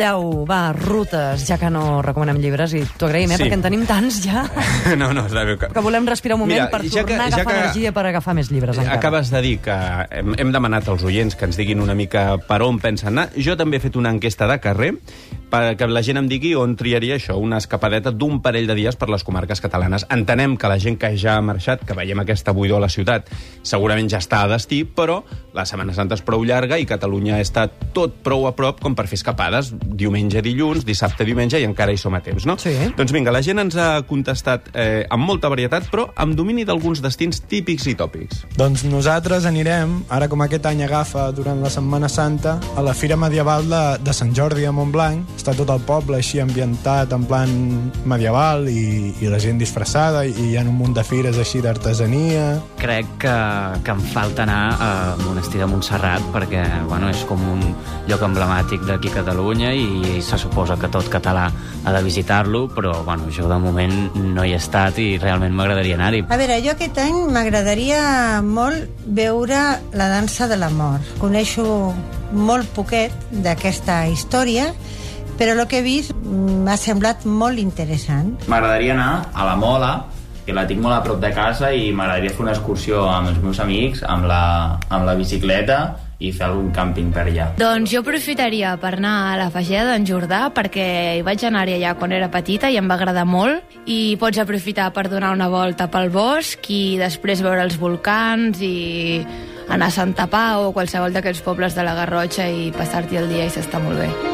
Callau, va, rutes, ja que no recomanem llibres, i t'ho agraïm, eh, Sí. perquè en tenim tants ja, No, no, està bé. que volem respirar un moment Mira, per ja que- tornar a ja agafar que- energia per agafar més llibres encara. Acabes de dir que hem, hem demanat als oients que ens diguin una mica per on pensen anar. Jo també he fet una enquesta de carrer perquè la gent em digui on triaria això, una escapadeta d'un parell de dies per les comarques catalanes. Entenem que la gent que ja ha marxat, que veiem aquesta buidor a la ciutat, segurament ja està a destí, però la Setmana Santa és prou llarga i Catalunya està tot prou a prop com per fer escapades diumenge, dilluns, dissabte, diumenge i encara hi som a temps, no? Sí. Doncs vinga, la gent ens ha contestat eh, amb molta varietat, però amb domini d'alguns destins típics i tòpics. Doncs nosaltres anirem, ara com aquest any agafa durant la Setmana Santa, a la Fira Medieval de, de Sant Jordi a Montblanc. Està tot el poble així ambientat en plan medieval i, i la gent disfressada i hi ha un munt de fires així d'artesania. Crec que, que em falta anar al monestir de Montserrat perquè bueno, és com un lloc emblemàtic d'aquí a Catalunya i se suposa que tot català ha de visitar-lo, però bueno, jo de moment no hi he estat i realment m'agradaria anar-hi. A veure, jo aquest any m'agradaria molt veure la dansa de la mort. Coneixo molt poquet d'aquesta història, però el que he vist m'ha semblat molt interessant. M'agradaria anar a la Mola, que la tinc molt a prop de casa i m'agradaria fer una excursió amb els meus amics, amb la, amb la bicicleta i fer algun càmping per allà. Doncs jo aprofitaria per anar a la Fageda d'en Jordà perquè hi vaig anar-hi allà quan era petita i em va agradar molt i pots aprofitar per donar una volta pel bosc i després veure els volcans i anar a Santa Pau o qualsevol d'aquells pobles de la Garrotxa i passar-t'hi el dia i s'està molt bé.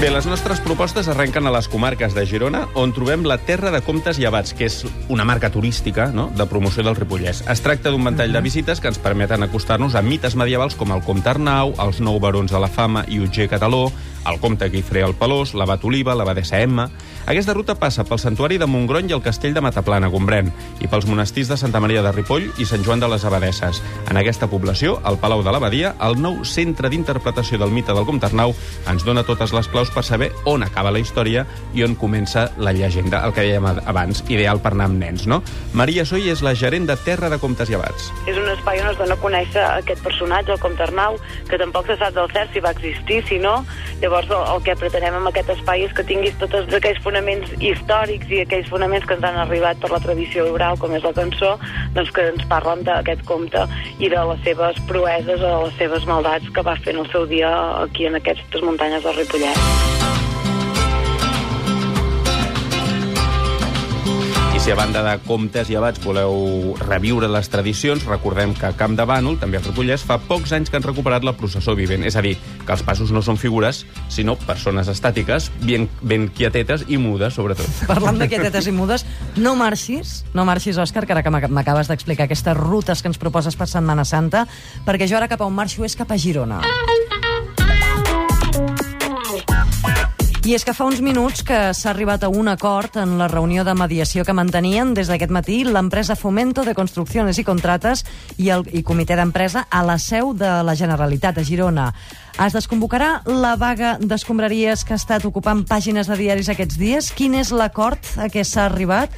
Bé, les nostres propostes arrenquen a les comarques de Girona, on trobem la Terra de Comtes i Abats, que és una marca turística no? de promoció del Ripollès. Es tracta d'un ventall de visites que ens permeten acostar-nos a mites medievals com el Comte Arnau, els nou barons de la fama i Utger Cataló, el Comte Guifré el Pelós, l'abat Oliva, l'abadessa Emma... Aquesta ruta passa pel santuari de Montgrony i el castell de Mataplana, Gombrèn, i pels monestirs de Santa Maria de Ripoll i Sant Joan de les Abadesses. En aquesta població, el Palau de l'Abadia, el nou centre d'interpretació del mite del Comte Arnau, ens dona totes les claus per saber on acaba la història i on comença la llegenda, el que dèiem abans, ideal per anar amb nens, no? Maria Soy és la gerent de Terra de Comtes i Abats. És un espai on es dona a conèixer aquest personatge, el Comte Arnau, que tampoc se sap del cert si va existir, si no. El, el que pretenem amb aquest espai és que tinguis tots aquells fonaments històrics i aquells fonaments que ens han arribat per la tradició oral, com és la cançó, doncs que ens parlen d'aquest comte i de les seves proeses o les seves maldats que va fer en el seu dia aquí en aquestes muntanyes del Ripollet. Si a banda de comtes i abats voleu reviure les tradicions, recordem que a Camp de Bànol, també a Ripollès, fa pocs anys que han recuperat la processó vivent. És a dir, que els passos no són figures, sinó persones estàtiques, ben, ben quietetes i mudes, sobretot. Parlant de quietetes i mudes, no marxis, no marxis, Òscar, que ara que m'ac- m'acabes d'explicar aquestes rutes que ens proposes per Setmana Santa, perquè jo ara cap a on marxo és cap a Girona. I és que fa uns minuts que s'ha arribat a un acord en la reunió de mediació que mantenien des d'aquest matí l'empresa Fomento de Construcciones i Contrates i el i comitè d'empresa a la seu de la Generalitat a Girona. Es desconvocarà la vaga d'escombraries que ha estat ocupant pàgines de diaris aquests dies? Quin és l'acord a què s'ha arribat?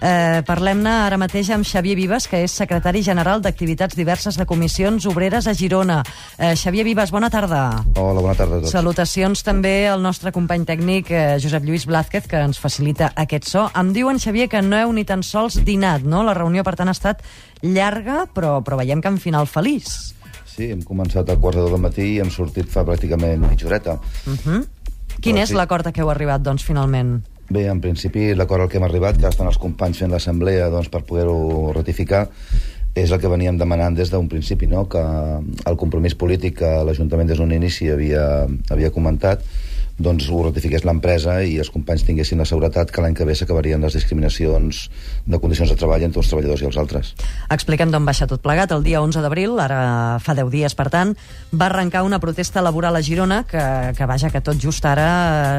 Eh, Parlem-ne ara mateix amb Xavier Vives, que és secretari general d'Activitats Diverses de Comissions Obreres a Girona. Eh, Xavier Vives, bona tarda. Hola, bona tarda a tots. Salutacions també al nostre company tècnic, eh, Josep Lluís Blázquez, que ens facilita aquest so. Em diuen, Xavier, que no heu ni tan sols dinat, no? La reunió, per tant, ha estat llarga, però, però veiem que en final feliç. Sí, hem començat a quart de del matí i hem sortit fa pràcticament mitja horeta. Uh -huh. Quin Però és sí. l'acord a què heu arribat, doncs, finalment? Bé, en principi, l'acord al que hem arribat, que estan els companys fent l'assemblea doncs, per poder-ho ratificar, és el que veníem demanant des d'un principi, no? que el compromís polític que l'Ajuntament des d'un inici havia, havia comentat doncs ho ratifiqués l'empresa i els companys tinguessin la seguretat que l'any que ve s'acabarien les discriminacions de condicions de treball entre els treballadors i els altres. Expliquem d'on baixa tot plegat. El dia 11 d'abril, ara fa 10 dies, per tant, va arrencar una protesta laboral a Girona que, que vaja, que tot just ara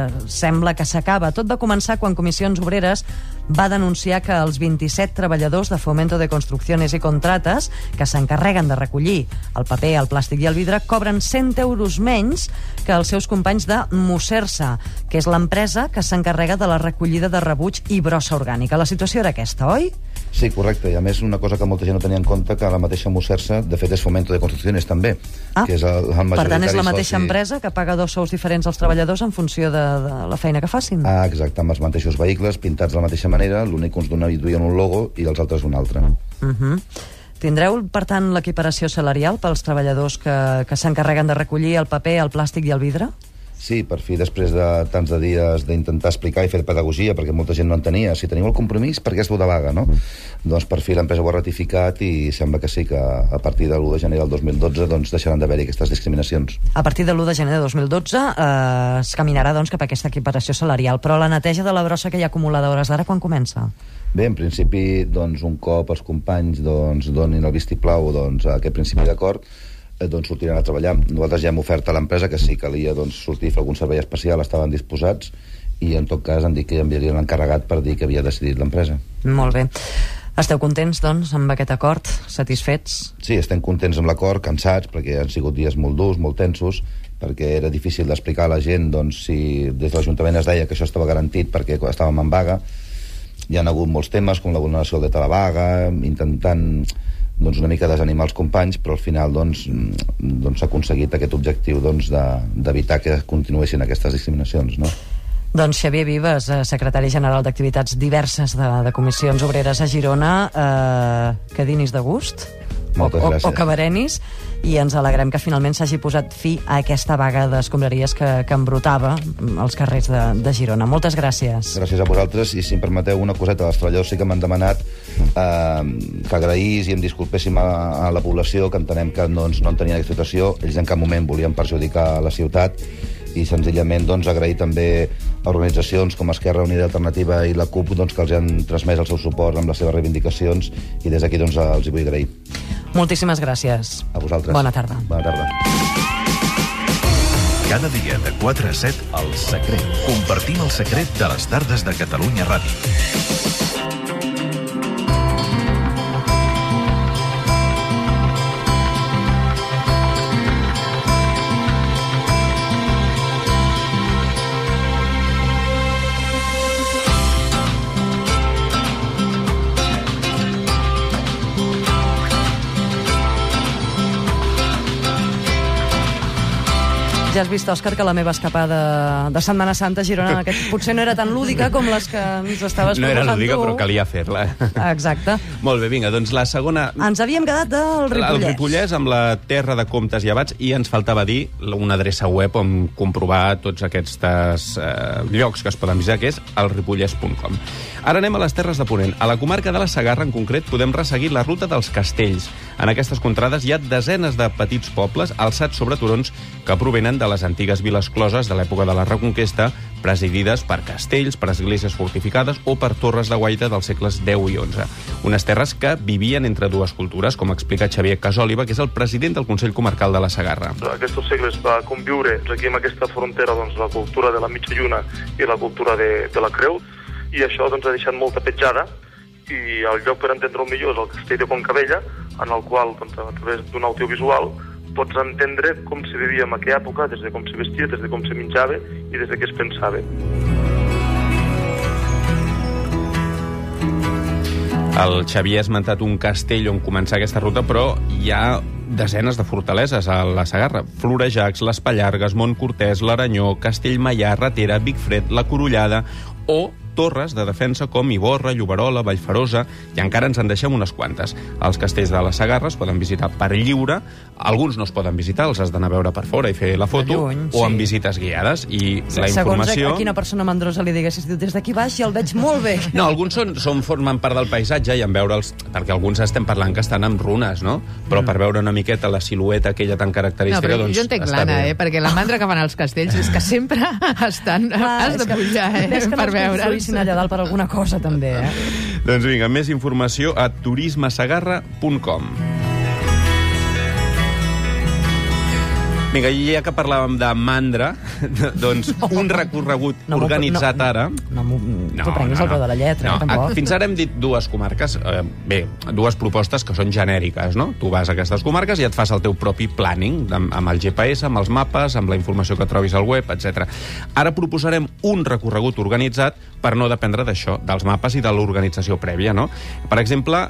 eh, sembla que s'acaba. Tot va començar quan Comissions Obreres va denunciar que els 27 treballadors de Fomento de Construcciones i Contrates que s'encarreguen de recollir el paper, el plàstic i el vidre cobren 100 euros menys que els seus companys de Mosersa, que és l'empresa que s'encarrega de la recollida de rebuig i brossa orgànica. La situació era aquesta, oi? Sí, correcte. I a més, una cosa que molta gent no tenia en compte, que la mateixa Musersa, de fet, és Fomento de Construcciones també, Ah, que és el, el Per tant, és la mateixa soci. empresa que paga dos sous diferents als treballadors en funció de, de la feina que facin. Ah, exacte, amb els mateixos vehicles, pintats de la mateixa manera, l'únic que uns duien un logo i els altres un altre. Uh -huh. Tindreu, per tant, l'equiparació salarial pels treballadors que, que s'encarreguen de recollir el paper, el plàstic i el vidre? Sí, per fi, després de tants de dies d'intentar explicar i fer pedagogia, perquè molta gent no en tenia, si teniu el compromís, per què esteu de vaga, no? Doncs per fi l'empresa ho ha ratificat i sembla que sí que a partir de l'1 de gener del 2012 doncs deixaran d'haver-hi aquestes discriminacions. A partir de l'1 de gener de 2012 eh, es caminarà doncs, cap a aquesta equiparació salarial, però la neteja de la brossa que hi ha acumulada hores d'ara quan comença? Bé, en principi, doncs, un cop els companys doncs, donin el vistiplau doncs, a aquest principi d'acord, doncs sortiran a treballar. Nosaltres ja hem ofert a l'empresa que si calia doncs, sortir a fer algun servei especial estaven disposats i en tot cas han dit que enviarien l'encarregat per dir que havia decidit l'empresa. Molt bé. Esteu contents, doncs, amb aquest acord? Satisfets? Sí, estem contents amb l'acord, cansats, perquè han sigut dies molt durs, molt tensos, perquè era difícil d'explicar a la gent doncs, si des de l'Ajuntament es deia que això estava garantit perquè estàvem en vaga. Hi ha hagut molts temes, com la vulneració del dret a la vaga, intentant doncs, una mica desanimar els companys, però al final doncs, mm, doncs s'ha aconseguit aquest objectiu doncs, de- d'evitar que continuessin aquestes discriminacions. No? Doncs Xavier Vives, eh, secretari general d'activitats diverses de, de comissions obreres a Girona, eh, que dinis de gust. Moltes o, o, gràcies. o que berenis, i ens alegrem que finalment s'hagi posat fi a aquesta vaga d'escombraries que, que embrutava els carrers de, de Girona. Moltes gràcies. Gràcies a vosaltres, i si em permeteu una coseta, els treballadors sí que m'han demanat eh, que agraís i em disculpéssim a, a la població, que entenem que doncs, no en tenien aquesta situació, ells en cap moment volien perjudicar la ciutat, i senzillament doncs, agrair també a organitzacions com Esquerra Unida Alternativa i la CUP doncs, que els han transmès el seu suport amb les seves reivindicacions i des d'aquí doncs, els hi vull agrair. Moltíssimes gràcies. A vosaltres. Bona tarda. Bona tarda. Cada dia de 4 a 7, El Secret. Compartim el secret de les tardes de Catalunya Ràdio. Ja has vist, Òscar, que la meva escapada de Setmana Santa a Girona aquest, potser no era tan lúdica com les que ens estaves No era proposant lúdica, tu. però calia fer-la. Exacte. Molt bé, vinga, doncs la segona... Ens havíem quedat del Ripollès. El Ripollès amb la terra de comptes i abats i ens faltava dir una adreça web on comprovar tots aquests eh, llocs que es poden visitar, que és elripollès.com. Ara anem a les Terres de Ponent. A la comarca de la Sagarra, en concret, podem resseguir la ruta dels castells. En aquestes contrades hi ha desenes de petits pobles alçats sobre turons que provenen de les antigues viles closes de l'època de la Reconquesta, presidides per castells, per esglésies fortificades o per torres de guaita dels segles X i XI. Unes terres que vivien entre dues cultures, com explica Xavier Casòliva, que és el president del Consell Comarcal de la Sagarra. Aquests segles va conviure aquí amb aquesta frontera doncs, la cultura de la mitja lluna i la cultura de, de la creu, i això doncs, ha deixat molta petjada, i el lloc per entendre-ho millor és el castell de Concabella, en el qual, doncs, a través d'un audiovisual, pots entendre com se vivia en aquella època, des de com se vestia, des de com se menjava i des de què es pensava. El Xavier ha esmentat un castell on començar aquesta ruta, però hi ha desenes de fortaleses a la Sagarra. Florejacs, les Pallargues, Montcortès, l'Aranyó, Castellmaià, Ratera, Vicfred, la Corullada o torres de defensa com Iborra, Lloberola, Vallferosa, i encara ens en deixem unes quantes. Els castells de la Sagarra es poden visitar per lliure, alguns no es poden visitar, els has d'anar a veure per fora i fer la foto, lluny, o sí. amb visites guiades, i la Segons informació... a, a quina persona mandrosa li diguessis, diu, des d'aquí baix i el veig molt bé. No, alguns són, són, formen part del paisatge i en veure'ls... Perquè alguns estem parlant que estan amb runes, no? Però per veure una miqueta la silueta aquella tan No, característica, però doncs... jo entenc l'Anna, eh? perquè la mandra que van als castells és que sempre estan... has de pujar, eh? Per no veure. Construïssin allà dalt per alguna cosa, també, eh? Doncs vinga, més informació a turismesagarra.com. Vinga, i ja que parlàvem de mandra, doncs un recorregut No organitzat no, ara... No, no, t'ho prenguis al peu de la lletra, no, eh, tampoc. Fins ara hem dit dues comarques, eh, bé, dues propostes que són genèriques, no? Tu vas a aquestes comarques i et fas el teu propi planning, amb, amb el GPS, amb els mapes, amb la informació que trobis al web, etc. Ara proposarem un recorregut organitzat per no dependre d'això, dels mapes i de l'organització prèvia, no? Per exemple,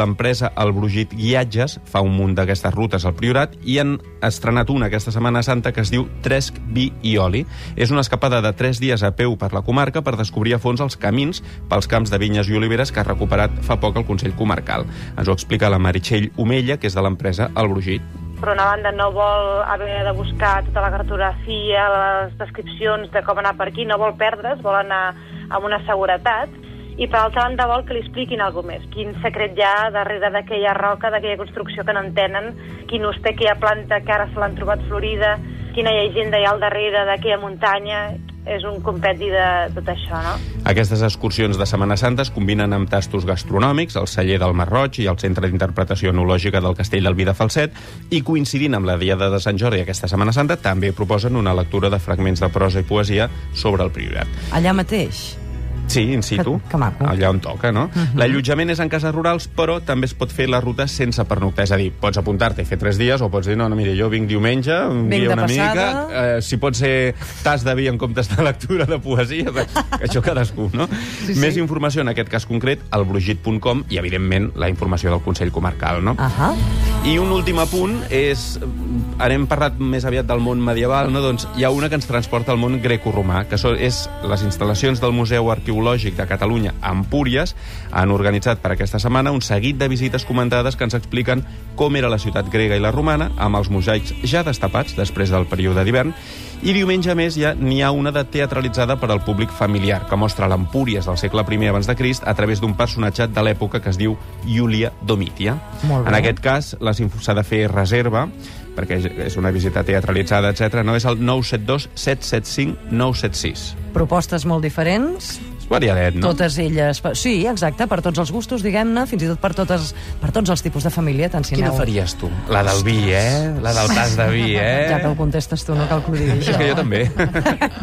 l'empresa El Brugit Guiatges fa un munt d'aquestes rutes al Priorat i han estrenat una aquesta Setmana Santa que es diu Tresc, Vi i Oli. És una escapada de 3 dies a peu per la comarca per descobrir a fons els camins pels camps de vinyes i oliveres que ha recuperat fa poc el Consell Comarcal. Ens ho explica la Meritxell Omella, que és de l'empresa El Brugit. per una banda no vol haver de buscar tota la cartografia, les descripcions de com anar per aquí, no vol perdre's, vol anar amb una seguretat, i per altra banda vol que li expliquin alguna més, quin secret hi ha darrere d'aquella roca, d'aquella construcció que no entenen, quin ús té aquella planta que ara se l'han trobat florida, quina llegenda hi ha al darrere d'aquella muntanya, és un compendi de tot això, no? Aquestes excursions de Setmana Santa es combinen amb tastos gastronòmics, el celler del Marroig i el Centre d'Interpretació Enològica del Castell del Vi de Falset, i coincidint amb la Diada de Sant Jordi aquesta Setmana Santa, també proposen una lectura de fragments de prosa i poesia sobre el Priorat. Allà mateix. Sí, in situ, Que- que maco. allà on toca, no? Mhm. L'allotjament és en cases rurals, però també es pot fer la ruta sense pernoctar. És a dir, pots apuntar-te i fer tres dies, o pots dir, no, no, mira, jo vinc diumenge, un Vinc dia una passada. mica, eh, si pot ser tas de vi en comptes de lectura de poesia, això cadascú, no? Sí, sí. Més informació, en aquest cas concret, al brugit.com i, evidentment, la informació del Consell Comarcal, no? Ahà. I un últim apunt és... Ara hem parlat més aviat del món medieval, no? Doncs hi ha una que ens transporta al món grecoromà, que són, és les instal·lacions del Museu Arqueològic de Catalunya Empúries. Han organitzat per aquesta setmana un seguit de visites comentades que ens expliquen com era la ciutat grega i la romana, amb els mosaics ja destapats després del període d'hivern. I diumenge, a més, ja n'hi ha una de teatralitzada per al públic familiar, que mostra l'Empúries del segle I abans de Crist a través d'un personatge de l'època que es diu Iulia Domitia. En aquest cas, s'ha de fer reserva, perquè és- és una visita teatralitzada, etc. No és el 972 775 976. Propostes molt diferents, És variadet, no? totes elles... Sí, exacte, per tots els gustos, diguem-ne, fins i tot per, totes, per tots els tipus de família, tant si Quina aneu... faries tu? La del vi, eh? La del tas de vi, eh? Ja que ho contestes tu, no cal que ho digui És que jo també.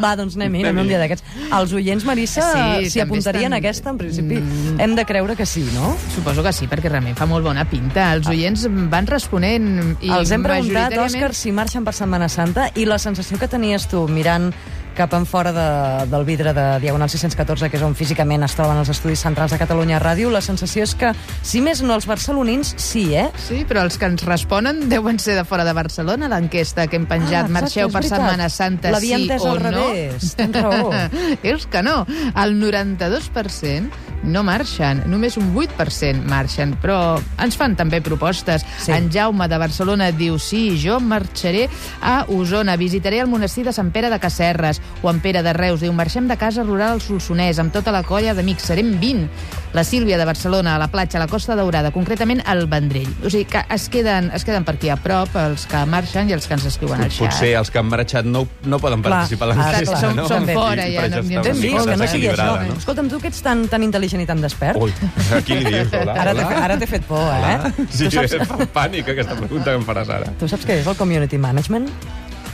Va, doncs anem-hi, anem un dia d'aquests. Els oients, Marissa, Sí, s'hi també apuntarien estan- a aquesta, en principi. Hem de creure que sí, no? Suposo que sí, perquè realment fa molt bona pinta. Els oients van responent i Els hem preguntat, majoritàriament- Òscar, si marxen per Setmana Santa i la sensació que tenies tu mirant cap en fora de, del vidre de Diagonal 614, que és on físicament es troben els estudis centrals de Catalunya Ràdio, la sensació és que, si més no els barcelonins, sí, eh? Sí, però els que ens responen deuen ser de fora de Barcelona, l'enquesta que hem penjat. Ah, exacte, Marxeu per veritat. Setmana Santa, L'havia sí entès o al no? revés, tens raó. és que no. El 92% no marxen, només un 8% marxen, però ens fan també propostes. Sí. En Jaume de Barcelona diu sí, jo marxaré a Osona, visitaré el monestir de Sant Pere de Casserres, o en Pere de Reus diu marxem de casa rural al Solsonès amb tota la colla d'amics, serem 20. La Sílvia de Barcelona, a la platja, a la Costa Daurada, concretament al Vendrell. O sigui que es queden, es queden per aquí a prop els que marxen i els que ens escriuen al xat. Potser els que han marxat no, no poden Clar. participar a Ah, l'enquesta, clar. no? Som- som fora, I ja, no- Ben una vist, que no sigui això. no? Escolta'm, tu que ets tan, tan intel·ligent i tan despert... Ui, a qui li dius, hola? Ara hola? ara t'he fet por, eh? Hola? Sí, Tu saps- pànic aquesta pregunta que em faràs ara. Tu saps què és el community management?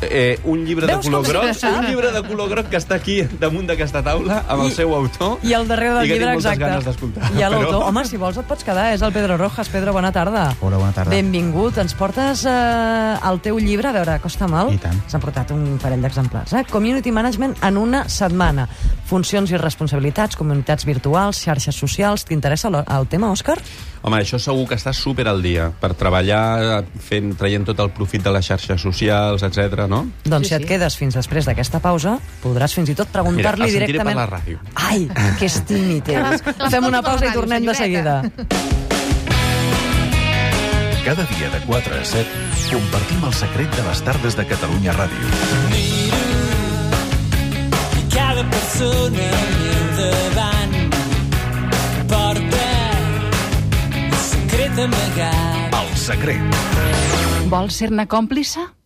Eh, un llibre de Veus color com groc, un llibre de color groc que està aquí damunt d'aquesta taula amb el I- seu autor I al darrere del i que llibre, tinc moltes exacte. ganes d'escoltar. I a l'autor, Però- home, si vols et pots quedar, és el Pedro Rojas. Pedro, bona tarda. Hola, bona tarda. Benvingut. Ens portes eh, el teu llibre, a veure, costa mal. I tant. S'han portat un parell d'exemplars. Eh? Community Management en una setmana. Funcions i responsabilitats, comunitats virtuals, xarxes socials. T'interessa el, el tema, Òscar? Home, això segur que està super al dia per treballar fent, traient tot el profit de les xarxes socials, etc. no? Doncs Sí, si et sí. quedes fins després d'aquesta pausa, podràs fins i tot Mira, preguntar-li el sentiré directament... per la ràdio. Ai, que és tímid ets. Fem una pausa i tornem de seguida. Cada dia de 4 a 7 compartim el secret de les tardes de Catalunya Ràdio. cada persona al meu davant amagat. El secret. Vols ser-ne còmplice?